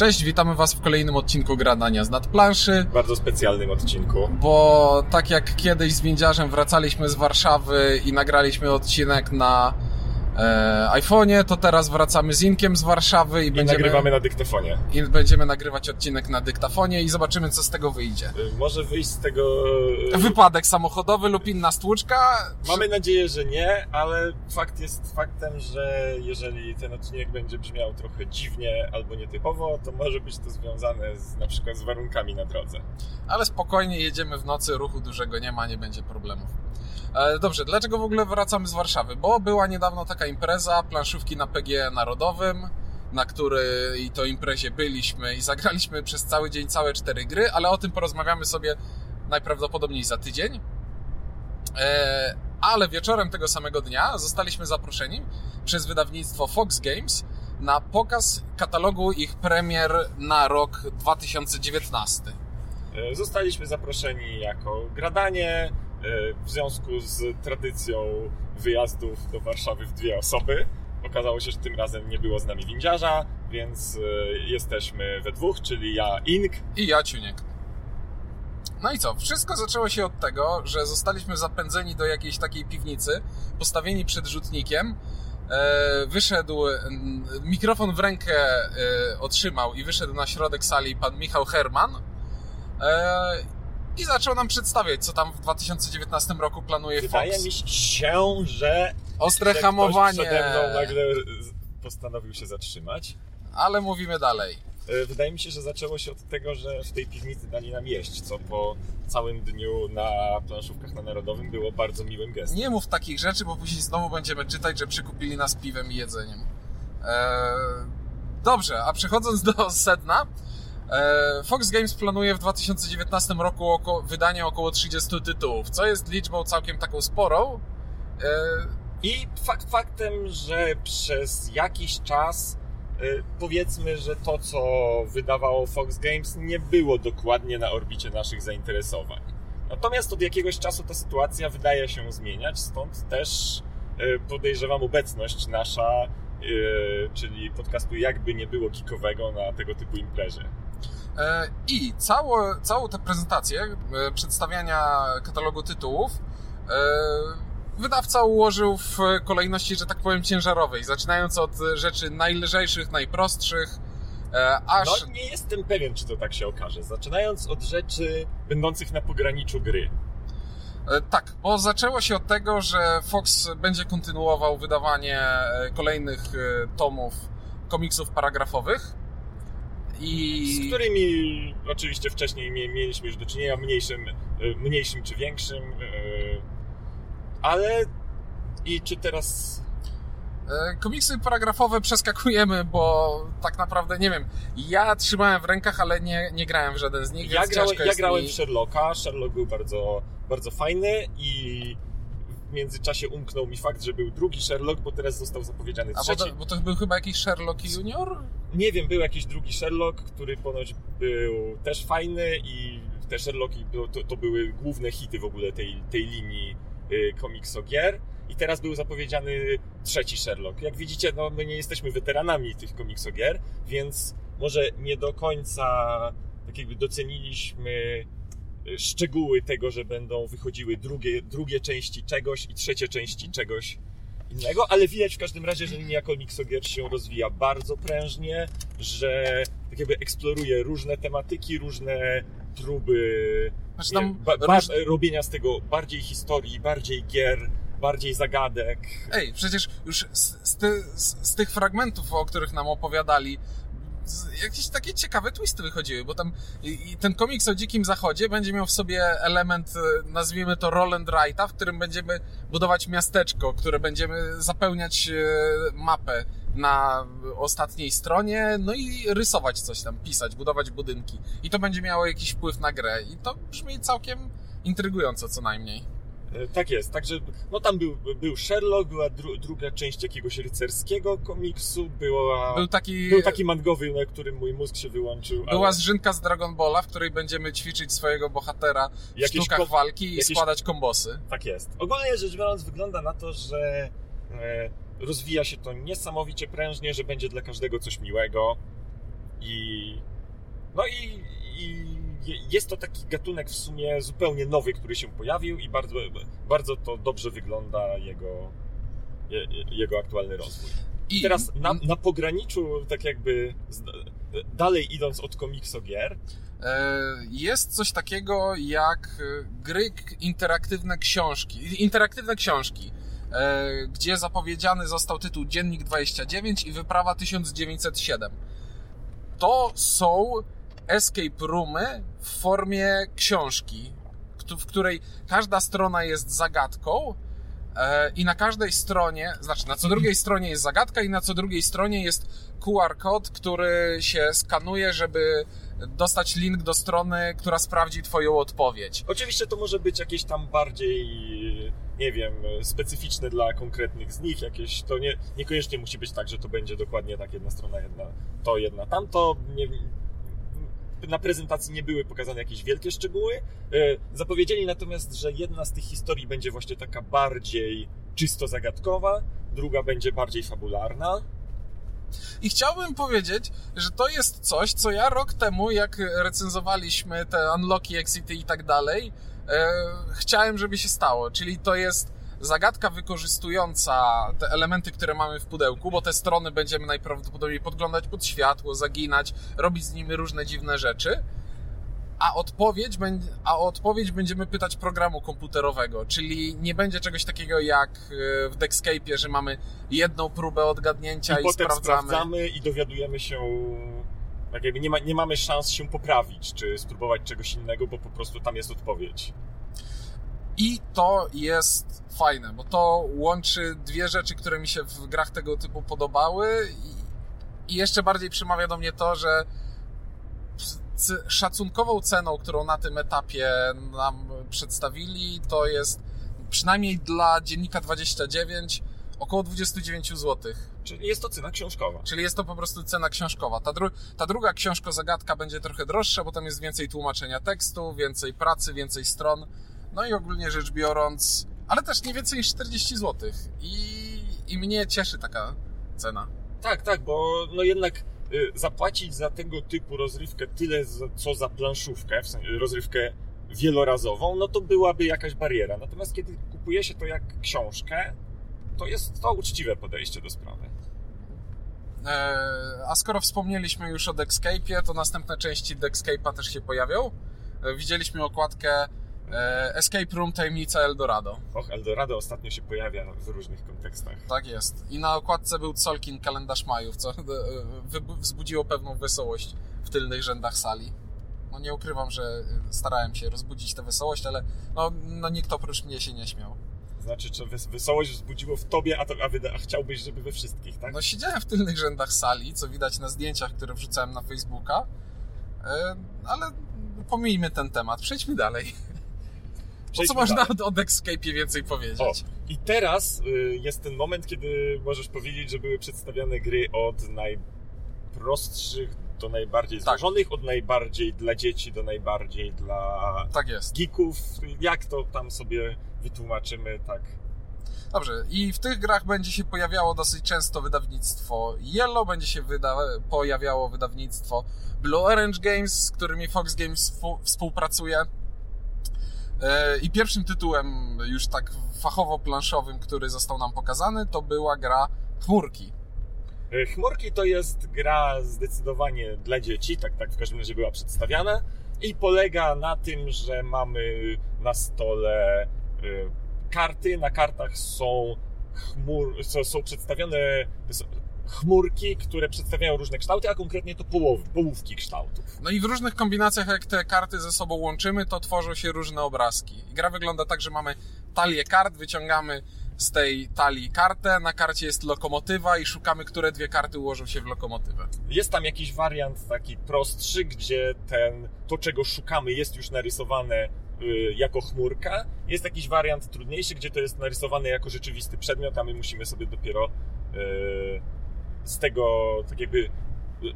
Cześć, witamy Was w kolejnym odcinku Gradania z nadplanszy. Bardzo specjalnym odcinku. Bo tak jak kiedyś z Windziarzem wracaliśmy z Warszawy i nagraliśmy odcinek na iPhone'ie, to teraz wracamy z Inkiem z Warszawy i, I będziemy, nagrywamy na dyktafonie. i będziemy nagrywać odcinek na dyktafonie i zobaczymy, co z tego wyjdzie. Y, Może wyjść z tego... y, Wypadek samochodowy lub inna stłuczka. Mamy nadzieję, że nie, ale fakt jest faktem, że jeżeli ten odcinek będzie brzmiał trochę dziwnie albo nietypowo, to może być to związane z, na przykład z warunkami na drodze. Ale spokojnie jedziemy w nocy, ruchu dużego nie ma, nie będzie problemów. E, Dobrze, dlaczego w ogóle wracamy z Warszawy? Bo była niedawno taka impreza, planszówki na PG Narodowym, na której to imprezie byliśmy i zagraliśmy przez cały dzień całe cztery gry, ale o tym porozmawiamy sobie najprawdopodobniej za tydzień. E, Ale wieczorem tego samego dnia zostaliśmy zaproszeni przez wydawnictwo Fox Games na pokaz katalogu ich premier na rok 2019. Y, Zostaliśmy zaproszeni jako gradanie w związku z tradycją wyjazdów do Warszawy w dwie osoby. Okazało się, że tym razem nie było z nami windziarza, więc y, jesteśmy we dwóch, czyli ja, Ink, i ja Ciuniek. No i co? Wszystko zaczęło się od tego, że zostaliśmy zapędzeni do jakiejś takiej piwnicy, postawieni przed rzutnikiem. E, wyszedł, mikrofon w rękę e, otrzymał i wyszedł na środek sali pan Michał Herman e, i zaczął nam przedstawiać, co tam w 2019 roku planuje Wydaje Fox. mi się, że Ostre że hamowanie, przede mną nagle postanowił się zatrzymać. ale mówimy dalej. E, Wydaje mi się, że zaczęło się od tego, że w tej piwnicy dali nam jeść, co po całym dniu na planszówkach na Narodowym było bardzo miłym gestem. Nie mów takich rzeczy, bo później znowu będziemy czytać, że przykupili nas piwem i jedzeniem. Eee, dobrze, a przechodząc do sedna, Fox Games planuje w 2019 roku oko, wydanie około 30 tytułów, co jest liczbą całkiem taką sporą. Eee, I fakt faktem, że przez jakiś czas e, powiedzmy, że to, co wydawało Fox Games, nie było dokładnie na orbicie naszych zainteresowań. Natomiast od jakiegoś czasu ta sytuacja wydaje się zmieniać, stąd też e, podejrzewam obecność nasza, e, czyli podcastu jakby nie było geekowego na tego typu imprezie. E, I cało, całą tę prezentację e, przedstawiania katalogu tytułów e, wydawca ułożył w kolejności, że tak powiem, ciężarowej, zaczynając od rzeczy najlżejszych, najprostszych, aż... No nie jestem pewien, czy to tak się okaże. Zaczynając od rzeczy będących na pograniczu gry. Tak, bo zaczęło się od tego, że Fox będzie kontynuował wydawanie kolejnych tomów komiksów paragrafowych. I z którymi oczywiście wcześniej mie- mieliśmy już do czynienia, mniejszym, e, mniejszym czy większym, e, ale i czy teraz E, Komiksy paragrafowe przeskakujemy, bo tak naprawdę nie wiem. Ja trzymałem w rękach, ale nie, nie grałem w żaden z nich. ja, grałem, ja grałem mi... w Sherlocka, Sherlock był bardzo, bardzo fajny i w międzyczasie umknął mi fakt, że był drugi Sherlock, bo teraz został zapowiedziany A bo trzeci. to, bo to był chyba jakiś Sherlock Junior? Nie wiem, był jakiś drugi Sherlock, który ponoć był też fajny i te Sherlocki to, to, były główne hity w ogóle tej, tej linii y, komiksogier. I teraz był zapowiedziany trzeci Sherlock. Jak widzicie, no, my nie jesteśmy weteranami tych komiksogier, więc może nie do końca tak jakby doceniliśmy szczegóły tego, że będą wychodziły drugie, drugie części czegoś i trzecie części czegoś innego, ale widać w każdym razie, że linia komiksogier się rozwija bardzo prężnie, że tak jakby eksploruje różne tematyki, różne próby Znaczy tam ba, ba, robienia z tego bardziej historii, bardziej gier, bardziej zagadek. Ej, przecież już z, z, ty, z, z tych fragmentów, o których nam opowiadali, jakieś takie ciekawe twisty wychodziły, bo tam i, ten komiks o Dzikim Zachodzie będzie miał w sobie element, e, nazwijmy to roll and write'a, w którym będziemy budować miasteczko, które będziemy zapełniać e, mapę na ostatniej stronie, no i rysować coś tam, pisać, budować budynki. I to będzie miało jakiś wpływ na grę. I to brzmi całkiem intrygująco co najmniej. E, Tak jest, także no tam był, był Sherlock, była dru, druga część jakiegoś rycerskiego komiksu, była, Był taki... był taki mangowy, na którym mój mózg się wyłączył. Była ale zrzynka z Dragon Balla, w której będziemy ćwiczyć swojego bohatera w Jakieś sztukach walki i jakieś- składać kombosy. Tak jest. Ogólnie rzecz biorąc, wygląda na to, że e, rozwija się to niesamowicie prężnie, że będzie dla każdego coś miłego. I no i, i jest to taki gatunek w sumie zupełnie nowy, który się pojawił i bardzo, bardzo to dobrze wygląda jego, jego aktualny rozwój. I teraz na, na pograniczu, tak jakby dalej idąc od komikso gier, e, jest coś takiego jak e, gry interaktywne książki. Interaktywne książki, e, gdzie zapowiedziany został tytuł Dziennik 29 i Wyprawa 1907. To są escape roomy w formie książki, w której każda strona jest zagadką e, i na każdej stronie, znaczy na co drugiej stronie jest zagadka i na co drugiej stronie jest QR kod, który się skanuje, żeby dostać link do strony, która sprawdzi Twoją odpowiedź. Oczywiście to może być jakieś tam bardziej, nie wiem, specyficzne dla konkretnych z nich, jakieś, to nie, niekoniecznie musi być tak, że to będzie dokładnie tak jedna strona, jedna to, jedna tamto. Nie, na prezentacji nie były pokazane jakieś wielkie szczegóły. E, zapowiedzieli natomiast, że jedna z tych historii będzie właśnie taka bardziej czysto zagadkowa, druga będzie bardziej fabularna. I chciałbym powiedzieć, że to jest coś, co ja rok temu, jak recenzowaliśmy te unlocki, exity i tak dalej, e, chciałem, żeby się stało. Czyli to jest zagadka wykorzystująca te elementy, które mamy w pudełku, bo te strony będziemy najprawdopodobniej podglądać pod światło, zaginać, robić z nimi różne dziwne rzeczy. A odpowiedź, a odpowiedź będziemy pytać programu komputerowego, czyli nie będzie czegoś takiego jak e, w Dexcape'ie, że mamy jedną próbę odgadnięcia i, i sprawdzamy. sprawdzamy. i dowiadujemy się tak jakby nie, ma, nie mamy szans się poprawić, czy spróbować czegoś innego, bo po prostu tam jest odpowiedź. I to jest fajne, bo to łączy dwie rzeczy, które mi się w grach tego typu podobały i, jeszcze bardziej przemawia do mnie to, że szacunkową ceną, którą na tym etapie nam przedstawili, to jest przynajmniej dla dziennika 29 około 29 zł. Czyli jest to cena książkowa. Czyli jest to po prostu cena książkowa. Ta, dru ta druga książko-zagadka będzie trochę droższa, bo tam jest więcej tłumaczenia tekstu, więcej pracy, więcej stron. No i ogólnie rzecz biorąc, ale też nie więcej niż 40 zł. I, i mnie cieszy taka cena. Tak, tak, bo no jednak y, zapłacić za tego typu rozrywkę tyle, co za planszówkę, w sensie rozrywkę wielorazową, no to byłaby jakaś bariera. Natomiast kiedy kupuje się to jak książkę, to jest to uczciwe podejście do sprawy. E, a skoro wspomnieliśmy już o Dexcape'ie, to następne części Dexcape'a też się pojawią. E, widzieliśmy okładkę Escape Room Tajemnica Eldorado. Och, Eldorado ostatnio się pojawia w różnych kontekstach. Tak jest. I na okładce był Colkin kalendarz Majów, co e, wzbudziło pewną wesołość w tylnych rzędach sali. No nie ukrywam, że e, starałem się rozbudzić tę wesołość, ale no, no nikt oprócz mnie się nie śmiał. Znaczy, czy wesołość wzbudziło w tobie, a, to, a, a chciałbyś, żeby we wszystkich, tak? No siedziałem w tylnych rzędach sali, co widać na zdjęciach, które wrzucałem na Facebooka, ale pomijmy ten temat, przejdźmy dalej. Co można dalej. o więcej powiedzieć? O, I teraz y, jest ten moment, kiedy możesz powiedzieć, że były przedstawiane gry od najprostszych do najbardziej tak. złożonych, od najbardziej dla dzieci do najbardziej dla tak jest. geeków. Jak to tam sobie wytłumaczymy, tak? Dobrze, i w tych grach będzie się pojawiało dosyć często wydawnictwo Yellow, będzie się wyda pojawiało wydawnictwo Blue Orange Games, z którymi Fox Games współpracuje. E, I pierwszym tytułem, już tak fachowo-planszowym, który został nam pokazany, to była gra Chmurki. E, Chmurki to jest gra zdecydowanie dla dzieci, tak, tak w każdym razie była przedstawiana i polega na tym, że mamy na stole e, karty, na kartach są chmur, są przedstawione chmurki, które przedstawiają różne kształty, a konkretnie to połowy, połówki kształtów. No i w różnych kombinacjach, jak te karty ze sobą łączymy, to tworzą się różne obrazki. I gra wygląda tak, że mamy talię kart, wyciągamy z tej talii kartę, na karcie jest lokomotywa i szukamy, które dwie karty ułożą się w lokomotywę. Jest tam jakiś wariant taki prostszy, gdzie ten, to czego szukamy jest już narysowane y, jako chmurka. Jest jakiś wariant trudniejszy, gdzie to jest narysowane jako rzeczywisty przedmiot, a my musimy sobie dopiero y, z tego tak jakby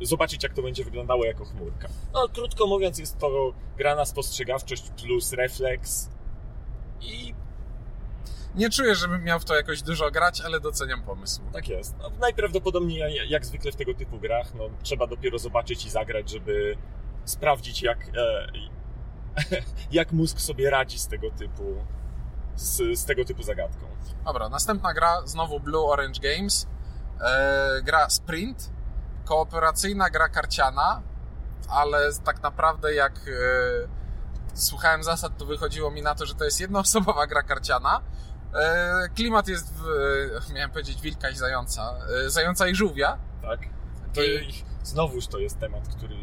zobaczyć, jak to będzie wyglądało jako chmurka. No, krótko mówiąc, jest to gra na spostrzegawczość plus refleks i... Nie czuję, żebym miał w to jakoś dużo grać, ale doceniam pomysł. Tak jest. No, najprawdopodobniej, jak zwykle w tego typu grach, no, trzeba dopiero zobaczyć i zagrać, żeby sprawdzić, jak, e, jak mózg sobie radzi z tego typu, z, z tego typu zagadką. Dobra, następna gra, znowu Blue Orange Games. E, gra Sprint, kooperacyjna gra karciana, ale tak naprawdę jak e, słuchałem zasad, to wychodziło mi na to, że to jest jednoosobowa gra karciana. E, klimat jest, w, miałem powiedzieć wilka i zająca, zająca i żółwia. Tak. To I... Znowuż to jest temat, który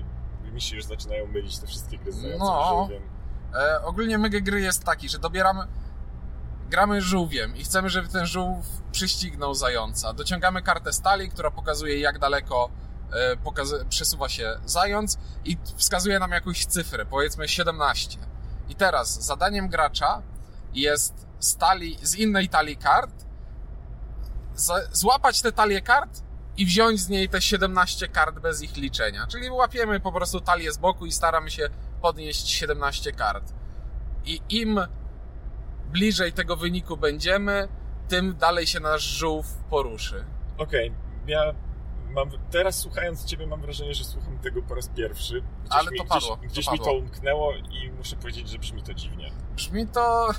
mi się już zaczynają mylić te wszystkie gry z zającem no, i żółwiem. Ogólnie mega gry jest taki, że dobieramy gramy żółwiem i chcemy, żeby ten żółw przyścignął zająca. Dociągamy kartę stali, która pokazuje jak daleko e, przesuwa się zając i wskazuje nam jakąś cyfrę, powiedzmy 17. I teraz zadaniem gracza jest stali, z innej talii kart złapać te talie kart i wziąć z niej te 17 kart bez ich liczenia. Czyli łapiemy po prostu talię z boku i staramy się podnieść 17 kart. I im bliżej tego wyniku będziemy, tym dalej się nasz żółw poruszy. Okej, okay. ja mam, teraz słuchając Ciebie mam wrażenie, że słucham tego po raz pierwszy. Gdzieś Ale to mi, padło. Gdzieś, gdzieś to mi to umknęło i muszę powiedzieć, że brzmi to dziwnie. Brzmi to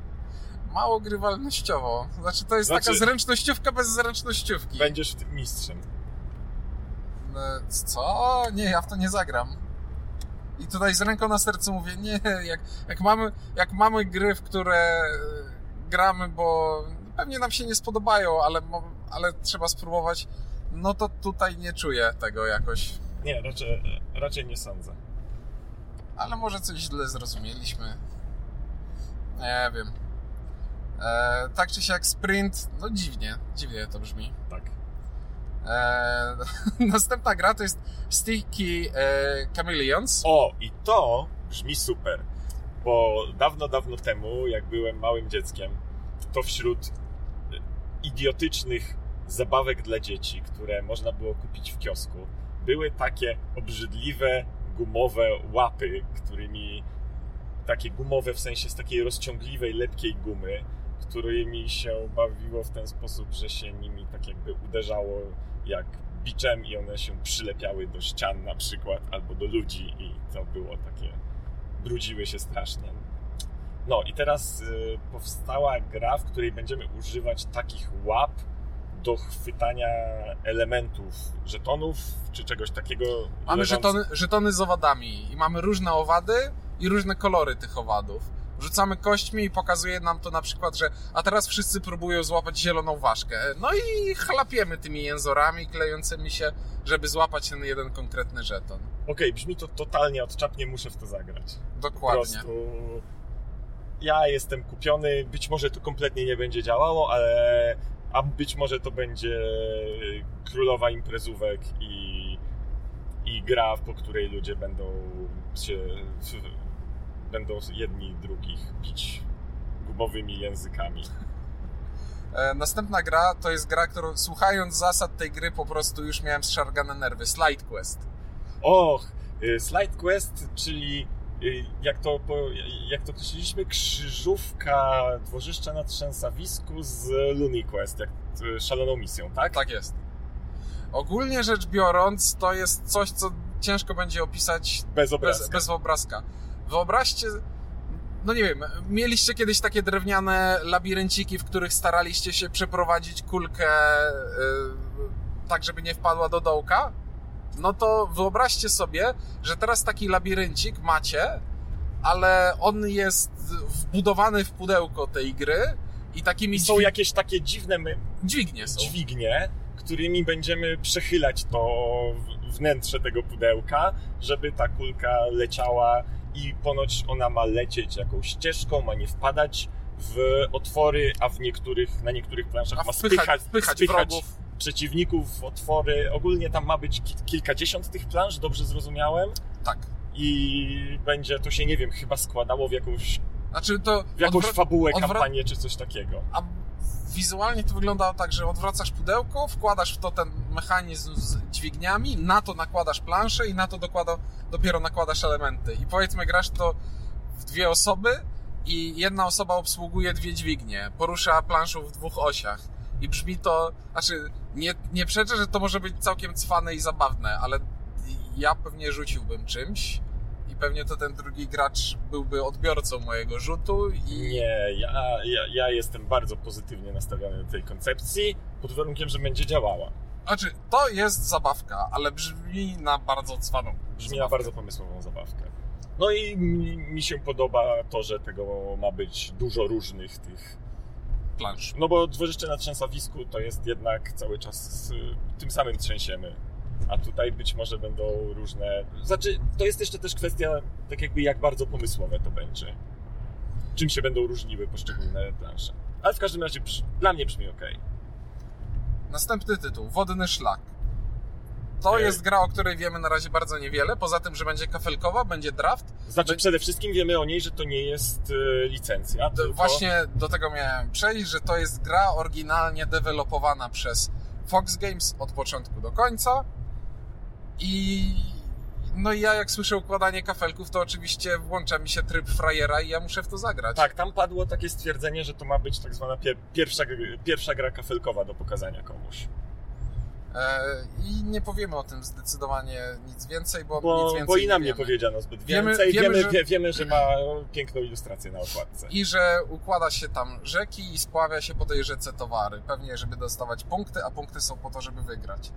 mało grywalnościowo. Znaczy to jest znaczy, taka zręcznościówka bez zręcznościówki. Będziesz w tym mistrzem. No, co? Nie, ja w to nie zagram. I tutaj z ręką na sercu mówię, nie, jak, jak, mamy, jak mamy gry, w które e, gramy, bo pewnie nam się nie spodobają, ale, ale trzeba spróbować, no to tutaj nie czuję tego jakoś. Nie, raczej, raczej nie sądzę. Ale może coś źle zrozumieliśmy. Nie wiem. E, tak czy siak sprint, no dziwnie, dziwnie to brzmi. Tak. E, następna gra to jest Sticky e, Chameleons. O, i to brzmi super, bo dawno, dawno temu, jak byłem małym dzieckiem, to wśród idiotycznych zabawek dla dzieci, które można było kupić w kiosku, były takie obrzydliwe, gumowe łapy, którymi takie gumowe w sensie z takiej rozciągliwej, lepkiej gumy, którymi się bawiło w ten sposób, że się nimi tak jakby uderzało jak biczem i one się przylepiały do ścian na przykład albo do ludzi i to było takie brudziły się strasznie. No i teraz y, powstała gra, w której będziemy używać takich łap do chwytania elementów, żetonów czy czegoś takiego. Mamy żetony, żetony z owadami i mamy różne owady i różne kolory tych owadów rzucamy kośćmi i pokazuje nam to na przykład, że a teraz wszyscy próbują złapać zieloną ważkę. No i chlapiemy tymi jęzorami klejącymi się, żeby złapać ten jeden konkretny żeton. Okej, okay, brzmi to totalnie odczapnie, muszę w to zagrać. Dokładnie. Po prostu ja jestem kupiony, być może to kompletnie nie będzie działało, ale a być może to będzie królowa imprezówek i, i gra, po której ludzie będą się będą jedni drugich bić gumowymi językami. E, następna gra to jest gra, którą słuchając zasad tej gry po prostu już miałem zszargane nerwy. Slide Quest. Och, y, Slide Quest, czyli y, jak to, jak to określiliśmy, krzyżówka dworzyszcza na trzęsawisku z Looney Quest, jak szaloną misją, tak? Tak jest. Ogólnie rzecz biorąc, to jest coś, co ciężko będzie opisać bez obrazka. Bez, bez obrazka. Wyobraźcie, no nie wiem, mieliście kiedyś takie drewniane labirynciki, w których staraliście się przeprowadzić kulkę yy, tak, żeby nie wpadła do dołka? No to wyobraźcie sobie, że teraz taki labiryncik macie, ale on jest wbudowany w pudełko tej gry i takimi... I są dźwig... jakieś takie dziwne... My... Dźwignie są. Dźwignie, którymi będziemy przechylać to wnętrze tego pudełka, żeby ta kulka leciała i ponoć ona ma lecieć jakąś ścieżką, ma nie wpadać w otwory, a w niektórych, na niektórych planszach a ma spychać, spychać, spychać przeciwników w otwory. Ogólnie tam ma być kilkadziesiąt tych plansz, dobrze zrozumiałem? Tak. I będzie to się, nie wiem, chyba składało w jakąś znaczy to w jakąś fabułę, kampanię czy coś takiego. A wizualnie to wyglądało tak, że odwracasz pudełko, wkładasz w to ten mechanizm z dźwigniami, na to nakładasz planszę i na to dokłada, dopiero nakładasz elementy. I powiedzmy, grasz to w dwie osoby i jedna osoba obsługuje dwie dźwignie, porusza planszą w dwóch osiach. I brzmi to, znaczy, nie, nie przeczę, że to może być całkiem cwane i zabawne, ale ja pewnie rzuciłbym czymś i pewnie to ten drugi gracz byłby odbiorcą mojego rzutu i... Nie, ja, ja, ja jestem bardzo pozytywnie nastawiony do tej koncepcji, pod warunkiem, że będzie działała. Znaczy, to jest zabawka, ale brzmi na bardzo cwaną. Brzmi na bardzo pomysłową zabawkę. No i mi, mi się podoba to, że tego ma być dużo różnych tych plansz. No bo dwurzeszcze na trzęsawisku to jest jednak cały czas tym samym trzęsiemy. A tutaj być może będą różne. Znaczy, to jest jeszcze też kwestia, tak jakby, jak bardzo pomysłowe to będzie. Czym się będą różniły poszczególne plansze. Ale w każdym razie dla mnie brzmi ok. Następny tytuł: Wodny Szlak. To jest gra, o której wiemy na razie bardzo niewiele, poza tym, że będzie kafelkowa, będzie draft. Znaczy, przede wszystkim wiemy o niej, że to nie jest y, licencja. Tylko... Właśnie do tego miałem przejść, że to jest gra oryginalnie dewelopowana przez Fox Games od początku do końca. I no i ja jak słyszę układanie kafelków, to oczywiście włącza mi się tryb frajera i ja muszę w to zagrać. Tak, tam padło takie stwierdzenie, że to ma być tak zwana pierwsza, pierwsza gra kafelkowa do pokazania komuś. E, I nie powiemy o tym zdecydowanie nic więcej, bo, bo nic więcej Bo i nam nie, nie powiedziano zbyt więcej. Wiemy, wiemy, że... wiemy, że ma piękną ilustrację na okładce. I że układa się tam rzeki i spławia się po tej rzece towary. Pewnie, żeby dostawać punkty, a punkty są po to, żeby wygrać.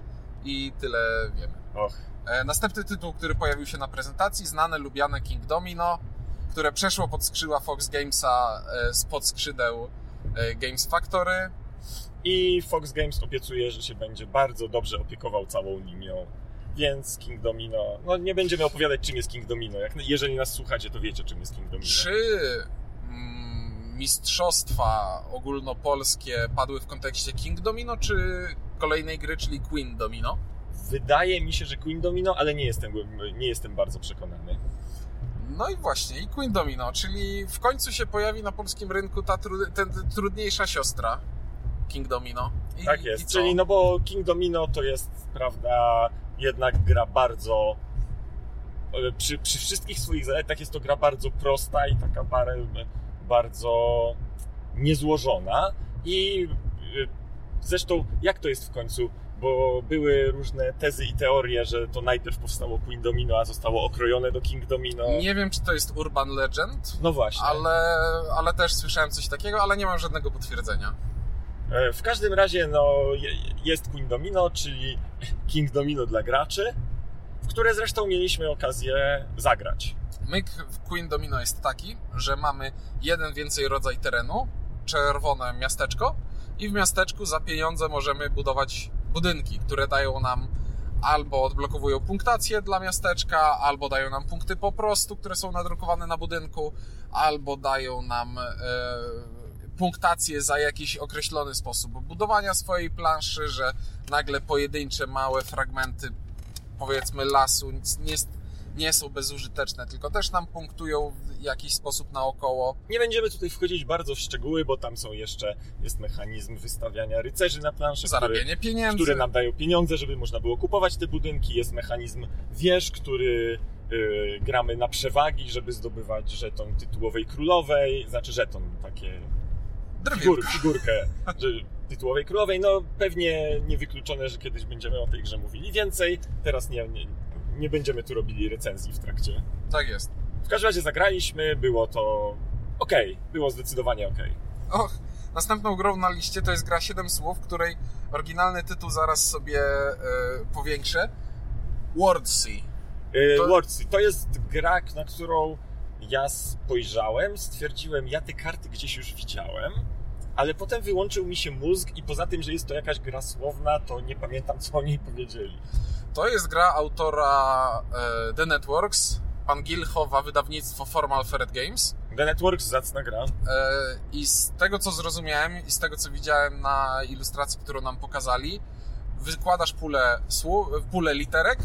I tyle wiemy. Och. E, następny tytuł, który pojawił się na prezentacji, znane, lubiane King Domino, które przeszło pod skrzydła Fox Gamesa e, spod skrzydeł Games Factory i Fox Games obiecuje, że się będzie bardzo dobrze opiekował całą linią. Więc King Domino, no nie będziemy opowiadać czym jest King Domino. Jak, jeżeli nas słuchacie, to wiecie czym jest King Domino. Czy mm, mistrzostwa ogólnopolskie padły w kontekście King Domino, czy kolejnej gry, czyli Queen Domino? Wydaje mi się, że Queen Domino, ale nie jestem, nie jestem bardzo przekonany. No i właśnie, i Queen Domino, czyli w końcu się pojawi na polskim rynku ta, ta trudniejsza siostra King Domino. I, tak jest, czyli no bo King Domino to jest, prawda, jednak gra bardzo e, przy, przy wszystkich swoich zaletach jest to gra bardzo prosta i taka bardzo niezłożona i zresztą jak to jest w końcu bo były różne tezy i teorie, że to najpierw powstało Queen Domino, a zostało okrojone do King Domino. Nie wiem, czy to jest urban legend. No właśnie. Ale, ale też słyszałem coś takiego, ale nie mam żadnego potwierdzenia. E, w każdym razie no, jest Queen Domino, czyli King Domino dla graczy, w które zresztą mieliśmy okazję zagrać. Myk w Queen Domino jest taki, że mamy jeden więcej rodzaj terenu, czerwone miasteczko i w miasteczku za pieniądze możemy budować budynki, które dają nam albo odblokowują punktację dla miasteczka, albo dają nam punkty po prostu, które są nadrukowane na budynku, albo dają nam e, punktację za jakiś określony sposób budowania swojej planszy, że nagle pojedyncze małe fragmenty powiedzmy lasu nie, nie są bezużyteczne, tylko też nam punktują w jakiś sposób naokoło. Nie będziemy tutaj wchodzić bardzo w szczegóły, bo tam są jeszcze, jest mechanizm wystawiania rycerzy na planszy, Zarabianie który, pieniędzy. które nam dają pieniądze, żeby można było kupować te budynki. Jest mechanizm wież, który yy, gramy na przewagi, żeby zdobywać żeton tytułowej królowej, znaczy żeton, takie figur, figurkę tytułowej królowej. No pewnie niewykluczone, że kiedyś będziemy o tej grze mówili więcej. Teraz nie, nie, nie będziemy tu robili recenzji w trakcie. Tak jest. W każdym razie zagraliśmy, było to ok, było zdecydowanie ok. Och, następną grą na liście to jest gra 7 słów, której oryginalny tytuł zaraz sobie e, powiększę. Wordsea. E, to... Wordsea. To jest gra, na którą ja spojrzałem, stwierdziłem, ja te karty gdzieś już widziałem, ale potem wyłączył mi się mózg i poza tym, że jest to jakaś gra słowna, to nie pamiętam, co o niej powiedzieli. To jest gra autora e, The Networks, pan Gilchowa, wydawnictwo Formal Ferret Games. The Networks, zacna gra. E, I z tego, co zrozumiałem i z tego, co widziałem na ilustracji, którą nam pokazali, wykładasz pulę, słów, pulę literek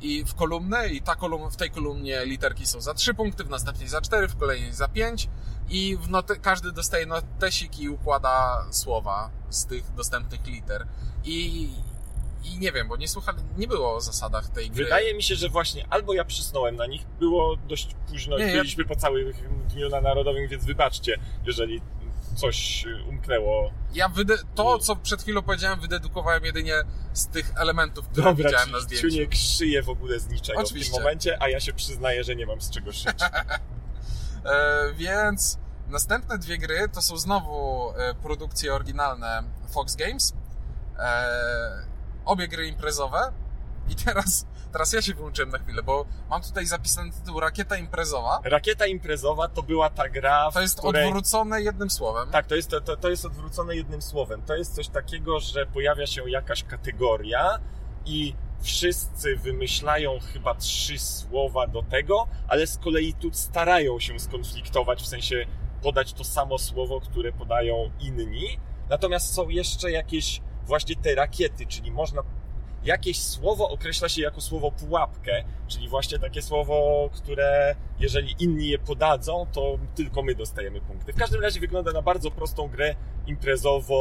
i w kolumnę i ta kolumn, w tej kolumnie literki są za 3 punkty, w następnej za 4, w kolejnej za 5 i note, każdy dostaje notesik i układa słowa z tych dostępnych liter. I I nie wiem, bo nie słuchali, nie było o zasadach tej gry. Wydaje mi się, że właśnie albo ja przysnąłem na nich, było dość późno, Nie, ja- byliśmy po całym dniu na Narodowym, więc wybaczcie, jeżeli coś umknęło. Ja wyde- to, co przed chwilą powiedziałem, wydedukowałem jedynie z tych elementów, które Dobra, widziałem na zdjęciu. Ciuniek szyje w ogóle z niczego w Oczywiście. tym momencie, a ja się przyznaję, że nie mam z czego szyć. E, więc następne dwie gry to są znowu e, produkcje oryginalne Fox Games. E, obie gry imprezowe. I teraz, teraz ja się wyłączyłem na chwilę, bo mam tutaj zapisany tytuł Rakieta Imprezowa. Rakieta imprezowa to była ta gra, w To jest której... odwrócone jednym słowem. Tak, to jest, to, to, to jest odwrócone jednym słowem. To jest coś takiego, że pojawia się jakaś kategoria i wszyscy wymyślają chyba trzy słowa do tego, ale z kolei tu starają się skonfliktować, w sensie podać to samo słowo, które podają inni. Natomiast są jeszcze jakieś właśnie te rakiety, czyli można jakieś słowo określa się jako słowo pułapkę, czyli właśnie takie słowo, które jeżeli inni je podadzą, to tylko my dostajemy punkty. W każdym razie wygląda na bardzo prostą grę imprezową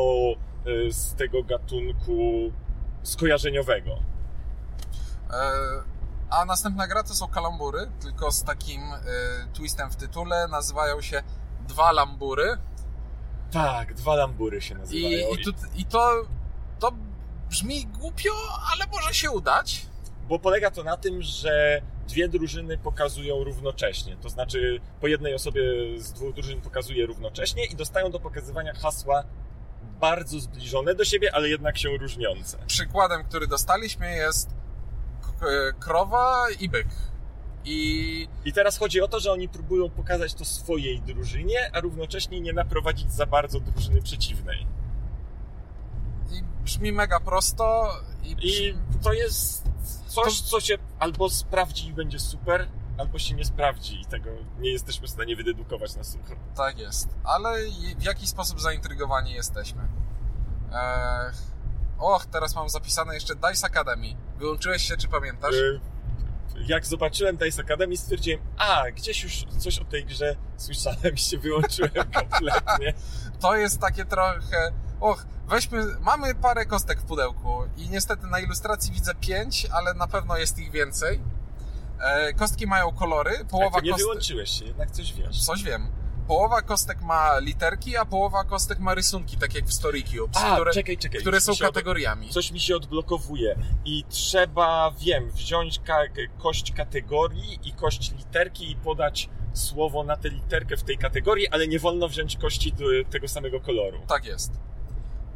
y, z tego gatunku skojarzeniowego. E, a następna gra to są kalambury, tylko z takim e, twistem w tytule. Nazywają się Dwa Lambury. Tak, dwa lambury się I, nazywają. i, tu, i to, to brzmi głupio, ale może się udać. Bo polega to na tym, że dwie drużyny pokazują równocześnie. To znaczy, po jednej osobie z dwóch drużyn pokazuje równocześnie i dostają do pokazywania hasła bardzo zbliżone do siebie, ale jednak się różniące. Przykładem, który dostaliśmy jest e, krowa i byk. I I teraz chodzi o to, że oni próbują pokazać to swojej drużynie, a równocześnie nie naprowadzić za bardzo drużyny przeciwnej. Brzmi mega prosto i, brzmi, I to jest coś, co się albo sprawdzi i będzie super, albo się nie sprawdzi i tego nie jesteśmy w stanie wydedukować na sucho. tak jest. Ale w jaki sposób zaintrygowani jesteśmy? Och, teraz mam zapisane jeszcze Dice Academy. Wyłączyłeś się, czy pamiętasz? Y, Jak zobaczyłem Dice Academy, stwierdziłem, a, gdzieś już coś o tej grze słyszałem i się wyłączyłem kompletnie. To jest takie trochę. Och, weźmy. Mamy parę kostek w pudełku i niestety na ilustracji widzę pięć, ale na pewno jest ich więcej. E, kostki mają kolory. Tak, Połowa to nie kostek. wyłączyłeś się, jednak coś wiesz. Coś wiem. Połowa kostek ma literki, a połowa kostek ma rysunki, tak jak w Story Cubes, A, które, czekaj, czekaj. które są mi się od- kategoriami. Coś mi się odblokowuje i trzeba, wiem, wziąć ka- kość kategorii i kość literki i podać słowo na tę literkę w tej kategorii, ale nie wolno wziąć kości do tego samego koloru. Tak jest.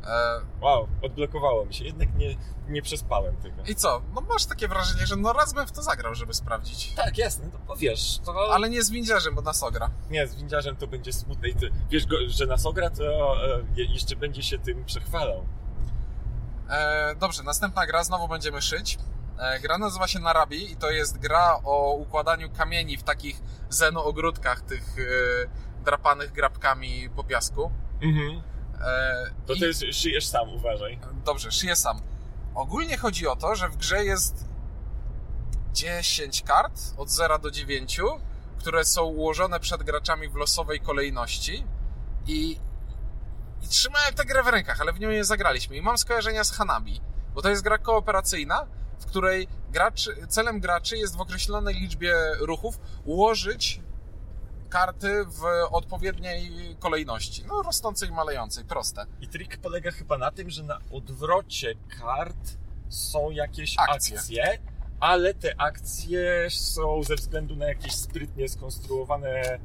E, Wow, odblokowało mi się. Jednak nie, nie przespałem tego. I co? No masz takie wrażenie, że no raz bym w to zagrał, żeby sprawdzić. Tak, jasne, no to wiesz, to... Ale nie z windziarzem, bo nas ogra. Nie, z windziarzem to będzie smutne i ty, wiesz, go, że nas ogra, to e, je- jeszcze będzie się tym przechwalał. E, dobrze, następna gra, znowu będziemy szyć. E, gra nazywa się Narabi i to jest gra o układaniu kamieni w takich zeno-ogródkach, tych e, drapanych grabkami po piasku. Mhm. E, To i- ty jest, szyjesz sam, uważaj. Dobrze, szyję sam. Ogólnie chodzi o to, że w grze jest 10 kart od 0 do 9, które są ułożone przed graczami w losowej kolejności i, i trzymałem tę grę w rękach, ale w nią nie zagraliśmy. I mam skojarzenia z Hanabi, bo to jest gra kooperacyjna, w której gracz, celem graczy jest w określonej liczbie ruchów ułożyć karty w odpowiedniej kolejności. No, rosnącej i malejącej, proste. I trik polega chyba na tym, że na odwrocie kart są jakieś Akcje. akcje, ale te akcje są ze względu na jakieś sprytnie skonstruowane e,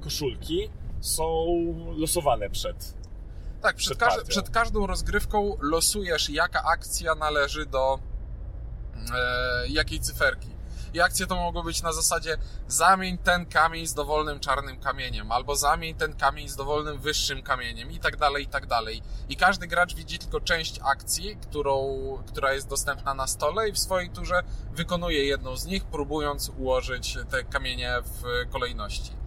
koszulki, są losowane przed. Tak, przed, Przed każ- przed każdą rozgrywką losujesz, jaka akcja należy do e, jakiej cyferki. I akcje to mogą być na zasadzie zamień ten kamień z dowolnym czarnym kamieniem, albo zamień ten kamień z dowolnym wyższym kamieniem i tak dalej, i tak dalej. I każdy gracz widzi tylko część akcji, którą, która jest dostępna na stole i w swojej turze wykonuje jedną z nich, próbując ułożyć te kamienie w kolejności.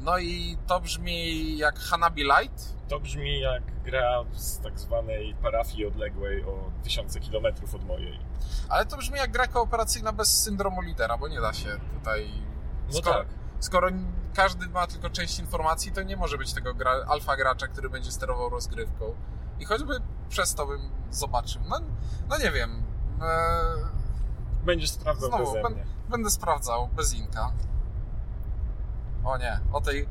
No i to brzmi jak Hanabi Light, To brzmi jak gra z tak zwanej parafii odległej o tysiące kilometrów od mojej. Ale to brzmi jak gra kooperacyjna bez syndromu lidera, bo nie da się tutaj. No skoro, tak. skoro każdy ma tylko część informacji, to nie może być tego gra, alfa gracza, który będzie sterował rozgrywką. I choćby przez to bym zobaczył. No, no nie wiem. E, Będziesz sprawdzał Znowu, ben- mnie. będę sprawdzał bez inka. O nie, o tej.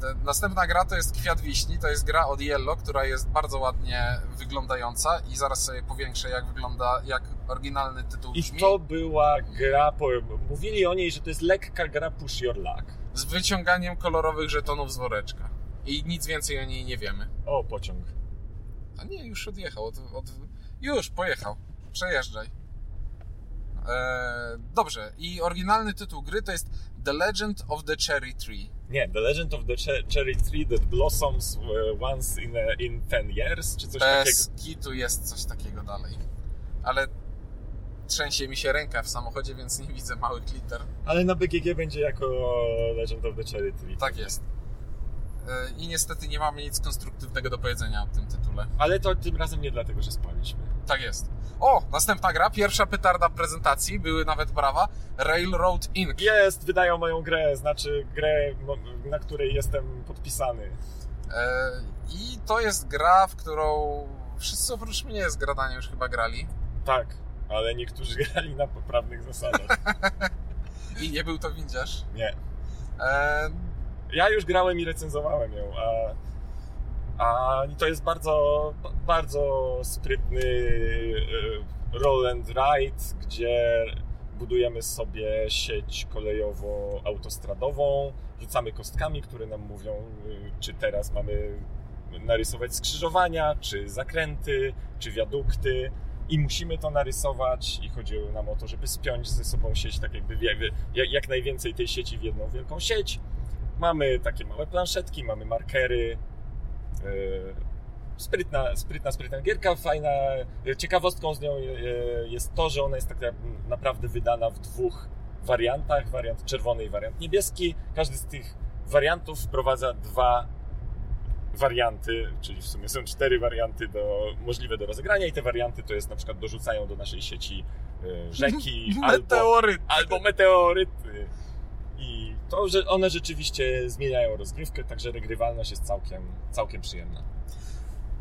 te- Następna gra to jest Kwiat Wiśni, to jest gra od Yellow, która jest bardzo ładnie wyglądająca i zaraz sobie powiększę jak wygląda, jak oryginalny tytuł I brzmi. to była gra, mówili o niej, że to jest lekka gra Push Your Luck. Z wyciąganiem kolorowych żetonów z woreczka. I nic więcej o niej nie wiemy. O, pociąg. A nie, już odjechał. Od, od... Już, pojechał. Przejeżdżaj. Eee, dobrze. I oryginalny tytuł gry to jest The Legend of the Cherry Tree. Nie, The Legend of the Cher- Cherry Tree That Blossoms uh, Once in, a, in 10 Years, czy coś Bez takiego. kitu jest coś takiego dalej. Ale trzęsie mi się ręka w samochodzie, więc nie widzę małych liter. Ale na BGG będzie jako Legend of the Cherry Tree. Tak jest. Eee, I niestety nie mamy nic konstruktywnego do powiedzenia o tym tytule. Ale to tym razem nie dlatego, że spaliśmy. Tak jest. O, następna gra, pierwsza petarda prezentacji, były nawet brawa. Railroad Inc. Jest, wydają moją grę, znaczy grę, no, na której jestem podpisany. E, I to jest gra, w którą wszyscy oprócz mnie z gradaniem już chyba grali. Tak, ale niektórzy grali na poprawnych zasadach. I nie był to windziarz. Nie. E, Ja już grałem i recenzowałem ją, a, a to jest bardzo, bardzo sprytny e, roll and ride, gdzie budujemy sobie sieć kolejowo-autostradową, rzucamy kostkami, które nam mówią, y, czy teraz mamy narysować skrzyżowania, czy zakręty, czy wiadukty. I musimy to narysować i chodzi nam o to, żeby spiąć ze sobą sieć, tak jakby wie- wie- jak, jak najwięcej tej sieci w jedną wielką sieć. Mamy takie małe planszetki, mamy markery. Yy, Sprytna, sprytna, sprytna gierka, fajna. Ciekawostką z nią yy, jest to, że ona jest tak naprawdę wydana w dwóch wariantach. Wariant czerwony i wariant niebieski. Każdy z tych wariantów wprowadza dwa warianty, czyli w sumie są cztery warianty do, możliwe do rozegrania i te warianty to jest na przykład dorzucają do naszej sieci yy, rzeki albo, albo meteoryty. I to, że one rzeczywiście zmieniają rozgrywkę, także regrywalność jest całkiem, całkiem przyjemna.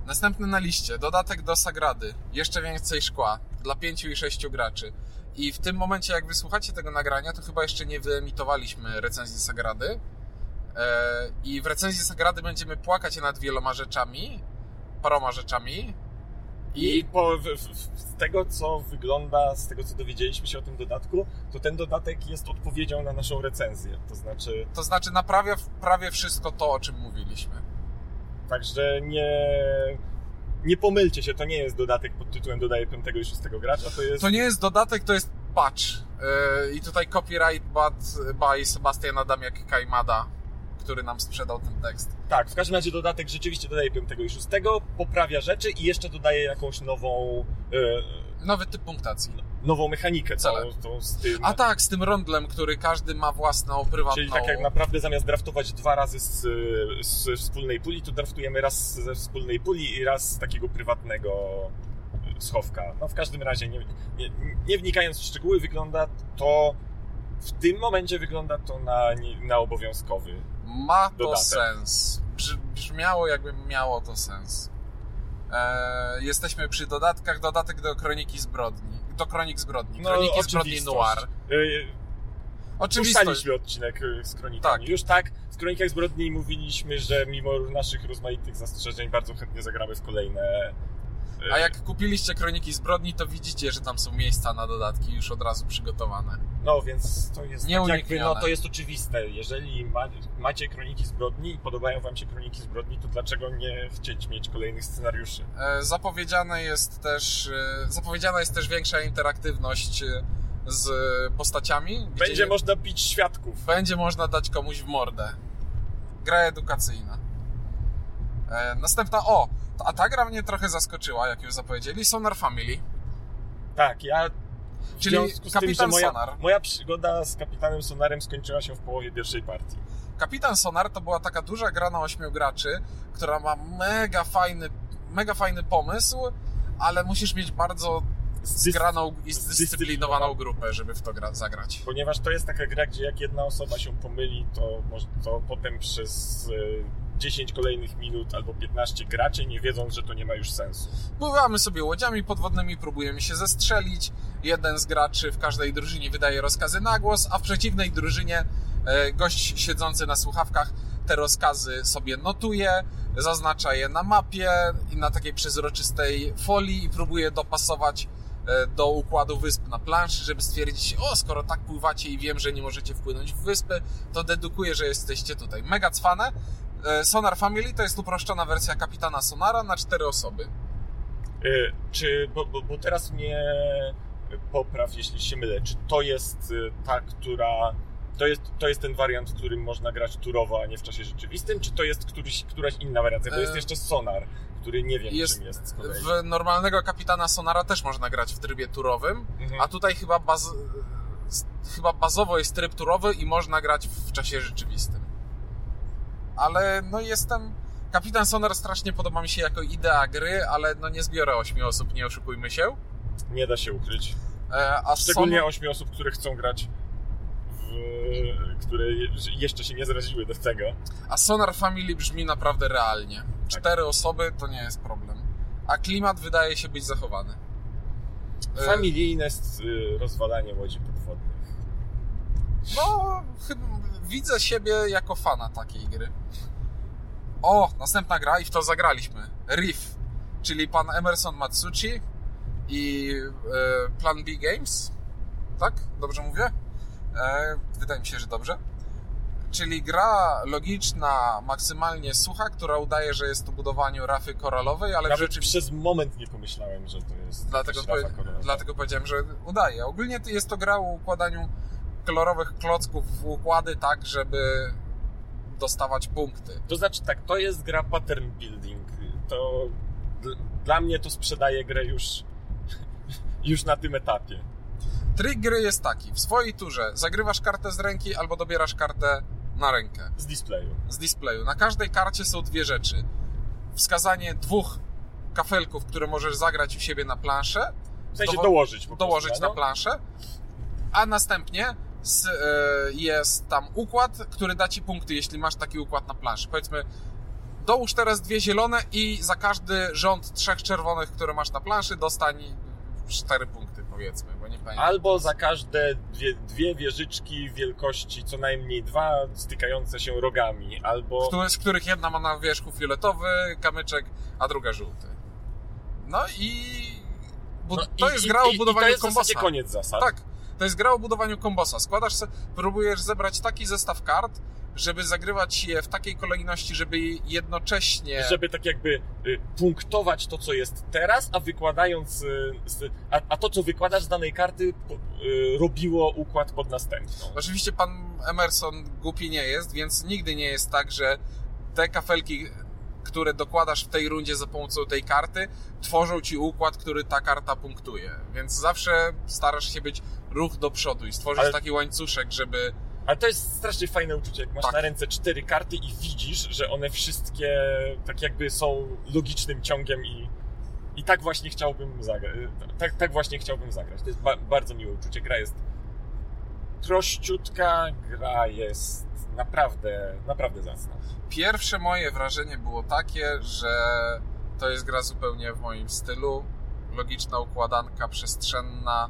Następny na liście, dodatek do Sagrady. Jeszcze więcej szkła dla pięciu i sześciu graczy. I w tym momencie, jak wysłuchacie tego nagrania, to chyba jeszcze nie wyemitowaliśmy recenzji Sagrady. E, I w recenzji Sagrady będziemy płakać nad wieloma rzeczami, paroma rzeczami. I po, z tego, co wygląda, z tego, co dowiedzieliśmy się o tym dodatku, to ten dodatek jest odpowiedzią na naszą recenzję. To znaczy, to znaczy naprawia prawie wszystko to, o czym mówiliśmy. także nie, nie pomylcie się, to nie jest dodatek pod tytułem dodaje piątego i szóstego gracza, to jest... To nie jest dodatek, to jest patch. E, I tutaj copyright by Sebastian Adamiak Kajmada, który nam sprzedał ten tekst. Tak, w każdym razie dodatek rzeczywiście dodaje piątego i szóstego, poprawia rzeczy i jeszcze dodaje jakąś nową, e, Nowy typ punktacji. nową mechanikę, Cele. tą z tym... A tak, z tym rondlem, który każdy ma własną, prywatną. Czyli tak jak naprawdę zamiast draftować dwa razy z, z wspólnej puli, to draftujemy raz ze wspólnej puli i raz z takiego prywatnego schowka. No w każdym razie, nie, nie, nie wnikając w szczegóły, wygląda to w tym momencie wygląda to na, na obowiązkowy. Ma to Dodatek. sens. Brzmi- Brzmiało, jakby miało to sens. E, jesteśmy przy dodatkach. Dodatek do Kroniki Zbrodni. Do Kronik Zbrodni. Kroniki Zbrodni No, oczywistość. Noir. Yy, Oczywistość. Puszczaliśmy odcinek y, z kronikami. Tak. Już tak, w kronikach zbrodni mówiliśmy, że mimo naszych rozmaitych zastrzeżeń bardzo chętnie zagramy w kolejne. A jak kupiliście Kroniki Zbrodni, to widzicie, że tam są miejsca na dodatki już od razu przygotowane. No więc to jest tak jakby, no to jest oczywiste. Jeżeli ma, macie kroniki zbrodni i podobają wam się kroniki zbrodni, to dlaczego nie chcieć mieć kolejnych scenariuszy? E, Zapowiedziane jest też, e, zapowiedziana jest też większa interaktywność e, z postaciami. Będzie można bić świadków. będzie można dać komuś w mordę. Gra edukacyjna. Następna, o, a ta gra mnie trochę zaskoczyła, jak już zapowiedzieli, Sonar Family. Tak, ja. Czyli z tym, Kapitan moja, Sonar. moja przygoda z kapitanem Sonarem skończyła się w połowie pierwszej partii. Kapitan Sonar to była taka duża gra na ośmiu graczy, która ma mega fajny, mega fajny pomysł, ale musisz mieć bardzo zgraną i zdyscyplinowaną grupę, żeby w to gra, zagrać. Ponieważ to jest taka gra, gdzie jak jedna osoba się pomyli, to, to potem przez y, 10 kolejnych minut albo 15 graczy, nie wiedząc, że to nie ma już sensu. Pływamy sobie łodziami podwodnymi, próbujemy się zestrzelić. Jeden z graczy w każdej drużynie wydaje rozkazy na głos, a w przeciwnej drużynie e, gość siedzący na słuchawkach te rozkazy sobie notuje, zaznacza je na mapie i na takiej przezroczystej folii i próbuje dopasować e, do układu wysp na planszy, żeby stwierdzić, o, skoro tak pływacie i wiem, że nie możecie wpłynąć w wyspy, to dedukuję, że jesteście tutaj. Mega cwane. E, Sonar Family to jest uproszczona wersja kapitana Sonara na cztery osoby. Y, Czy, bo, bo, bo teraz mnie popraw, jeśli się mylę, czy to jest ta, która. To jest, to jest ten wariant, w którym można grać turowo, a nie w czasie rzeczywistym, czy to jest któryś, któraś inna wariacja? Bo jest E, jeszcze Sonar, który nie wiem jest czym jest. W normalnego kapitana Sonara też można grać w trybie turowym, Mhm. a tutaj chyba, baz... chyba bazowo jest tryb turowy i można grać w czasie rzeczywistym. Ale no jestem... Kapitan Sonar strasznie podoba mi się jako idea gry, ale no nie zbiorę ośmiu osób, nie oszukujmy się. Nie da się ukryć. E, A Szczególnie Sonar... ośmiu osób, które chcą grać które je- jeszcze się nie zraziły do tego. A Sonar Family brzmi naprawdę realnie. Tak. Cztery osoby to nie jest problem. A klimat wydaje się być zachowany. E, Familijne y, rozwalanie łodzi podwodnych. No, chyba widzę siebie jako fana takiej gry. O, następna gra i w to zagraliśmy. Riff, czyli pan Emerson Matsuchi i e, Plan B Games. Tak? Dobrze mówię? E, wydaje mi się, że dobrze. Czyli gra logiczna, maksymalnie sucha, która udaje, że jest to budowaniu rafy koralowej, ale w Nawet rzeczywistości... przez moment nie pomyślałem, że to jest Dlatego, powie- koralowa. dlatego powiedziałem, że udaje. Ogólnie jest to gra o układaniu kolorowych klocków w układy tak, żeby dostawać punkty. To znaczy tak, to jest gra pattern building. To dl- dla mnie to sprzedaje grę już, już na tym etapie. Trik gry jest taki. W swojej turze zagrywasz kartę z ręki albo dobierasz kartę na rękę Z displayu. z displayu. Na każdej karcie są dwie rzeczy. Wskazanie dwóch kafelków, które możesz zagrać u siebie na planszę, W sensie dołożyć po dołożyć prostu, na no. planszę, a następnie jest tam układ, który da ci punkty, jeśli masz taki układ na planszy. Powiedzmy, dołóż teraz dwie zielone i za każdy rząd trzech czerwonych, które masz na planszy, dostań cztery punkty, powiedzmy, bo nie pamiętam. Albo za każde dwie, dwie wieżyczki wielkości co najmniej dwa stykające się rogami, albo... Z których jedna ma na wierzchu fioletowy kamyczek, a druga żółty. No i... Bu- No to i- jest gra o budowaniu I to jest kombosa. koniec zasad. Tak, to jest gra o budowaniu kombosa. Składasz próbujesz zebrać taki zestaw kart, żeby zagrywać je w takiej kolejności, żeby jednocześnie... Żeby tak jakby y, punktować to, co jest teraz, a wykładając. y, A, a to, co wykładasz z danej karty, y, robiło układ pod następną. Oczywiście pan Emerson głupi nie jest, więc nigdy nie jest tak, że te kafelki, które dokładasz w tej rundzie za pomocą tej karty, tworzą ci układ, który ta karta punktuje. Więc zawsze starasz się być ruch do przodu i stworzyć Ale- taki łańcuszek, żeby Ale to jest strasznie fajne uczucie, jak masz Tak. na ręce cztery karty i widzisz, że one wszystkie tak jakby są logicznym ciągiem i, i tak właśnie chciałbym zagrać. Tak, tak właśnie chciałbym zagrać. To jest ba- bardzo miłe uczucie. Gra jest prościutka, gra jest naprawdę, naprawdę zacna. Pierwsze moje wrażenie było takie, że to jest gra zupełnie w moim stylu. Logiczna układanka, przestrzenna.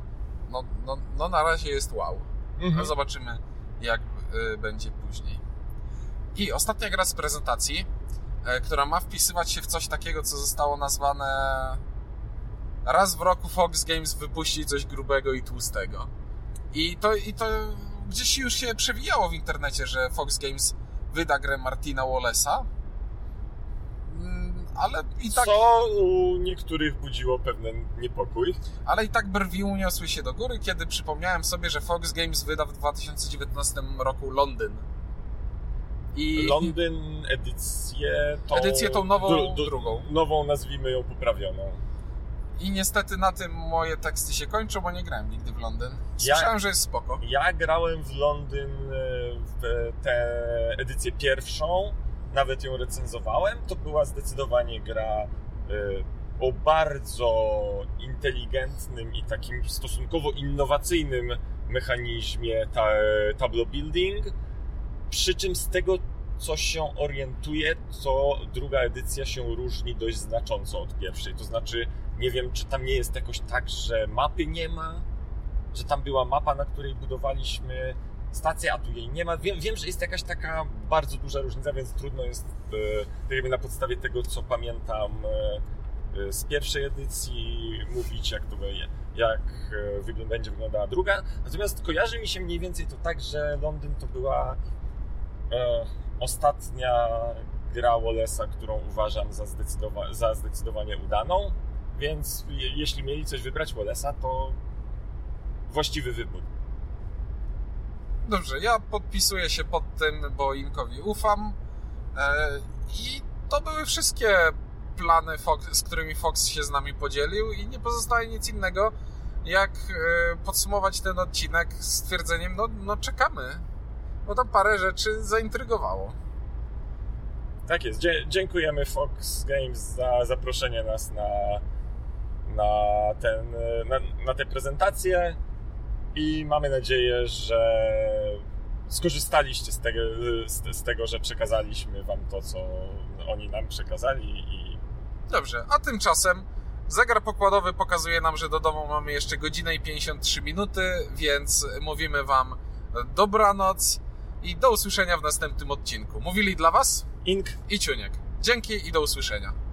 No, no, no na razie jest wow. No zobaczymy, jak y, będzie później. I ostatnia gra z prezentacji, e, która ma wpisywać się w coś takiego, co zostało nazwane raz w roku Fox Games wypuści coś grubego i tłustego. I to, i to gdzieś już się przewijało w internecie, że Fox Games wyda grę Martina Wallace'a. Mm, Ale i tak, Co u niektórych budziło pewien niepokój. ale i tak brwi uniosły się do góry, kiedy przypomniałem sobie, że Fox Games wyda w 2019 roku Londyn. I, Londyn, edycję tą... Edycję tą nową, dru- dru- drugą. Nową, nazwijmy ją poprawioną. I niestety na tym moje teksty się kończą, bo nie grałem nigdy w Londyn. Słyszałem, że jest spoko. Ja grałem w Londyn e, w tę edycję pierwszą, nawet ją recenzowałem. To była zdecydowanie gra e, o bardzo inteligentnym i takim stosunkowo innowacyjnym mechanizmie ta, tableau building. Przy czym z tego, coś się orientuję, to druga edycja się różni dość znacząco od pierwszej. To znaczy, nie wiem, czy tam nie jest jakoś tak, że mapy nie ma, że tam była mapa, na której budowaliśmy stację, a tu jej nie ma. Wiem, wiem że jest jakaś taka bardzo duża różnica, więc trudno jest e, jakby na podstawie tego, co pamiętam e, e, z pierwszej edycji mówić, jak to będzie, jak będzie wyglądała druga. Natomiast kojarzy mi się mniej więcej to tak, że Londyn to była ostatnia gra Wallace'a, którą uważam za, zdecydowa za zdecydowanie udaną, więc je jeśli mieli coś wybrać Wallace'a, to właściwy wybór. Dobrze, ja podpisuję się pod tym, bo Inkowi ufam. E, I to były wszystkie plany, Fox, z którymi Fox się z nami podzielił, i nie pozostaje nic innego, jak e, podsumować ten odcinek stwierdzeniem: no, no czekamy, bo tam parę rzeczy zaintrygowało. Tak jest. Dziękujemy Fox Games za zaproszenie nas na, na, ten, na, na tę prezentację i mamy nadzieję, że skorzystaliście z tego, z, z, tego, że przekazaliśmy Wam to, co oni nam przekazali. I... Dobrze, a tymczasem zegar pokładowy pokazuje nam, że do domu mamy jeszcze godzinę i 53 minuty, więc mówimy Wam dobranoc i do usłyszenia w następnym odcinku. Mówili dla Was Ink i Ciuniek. Dzięki i do usłyszenia.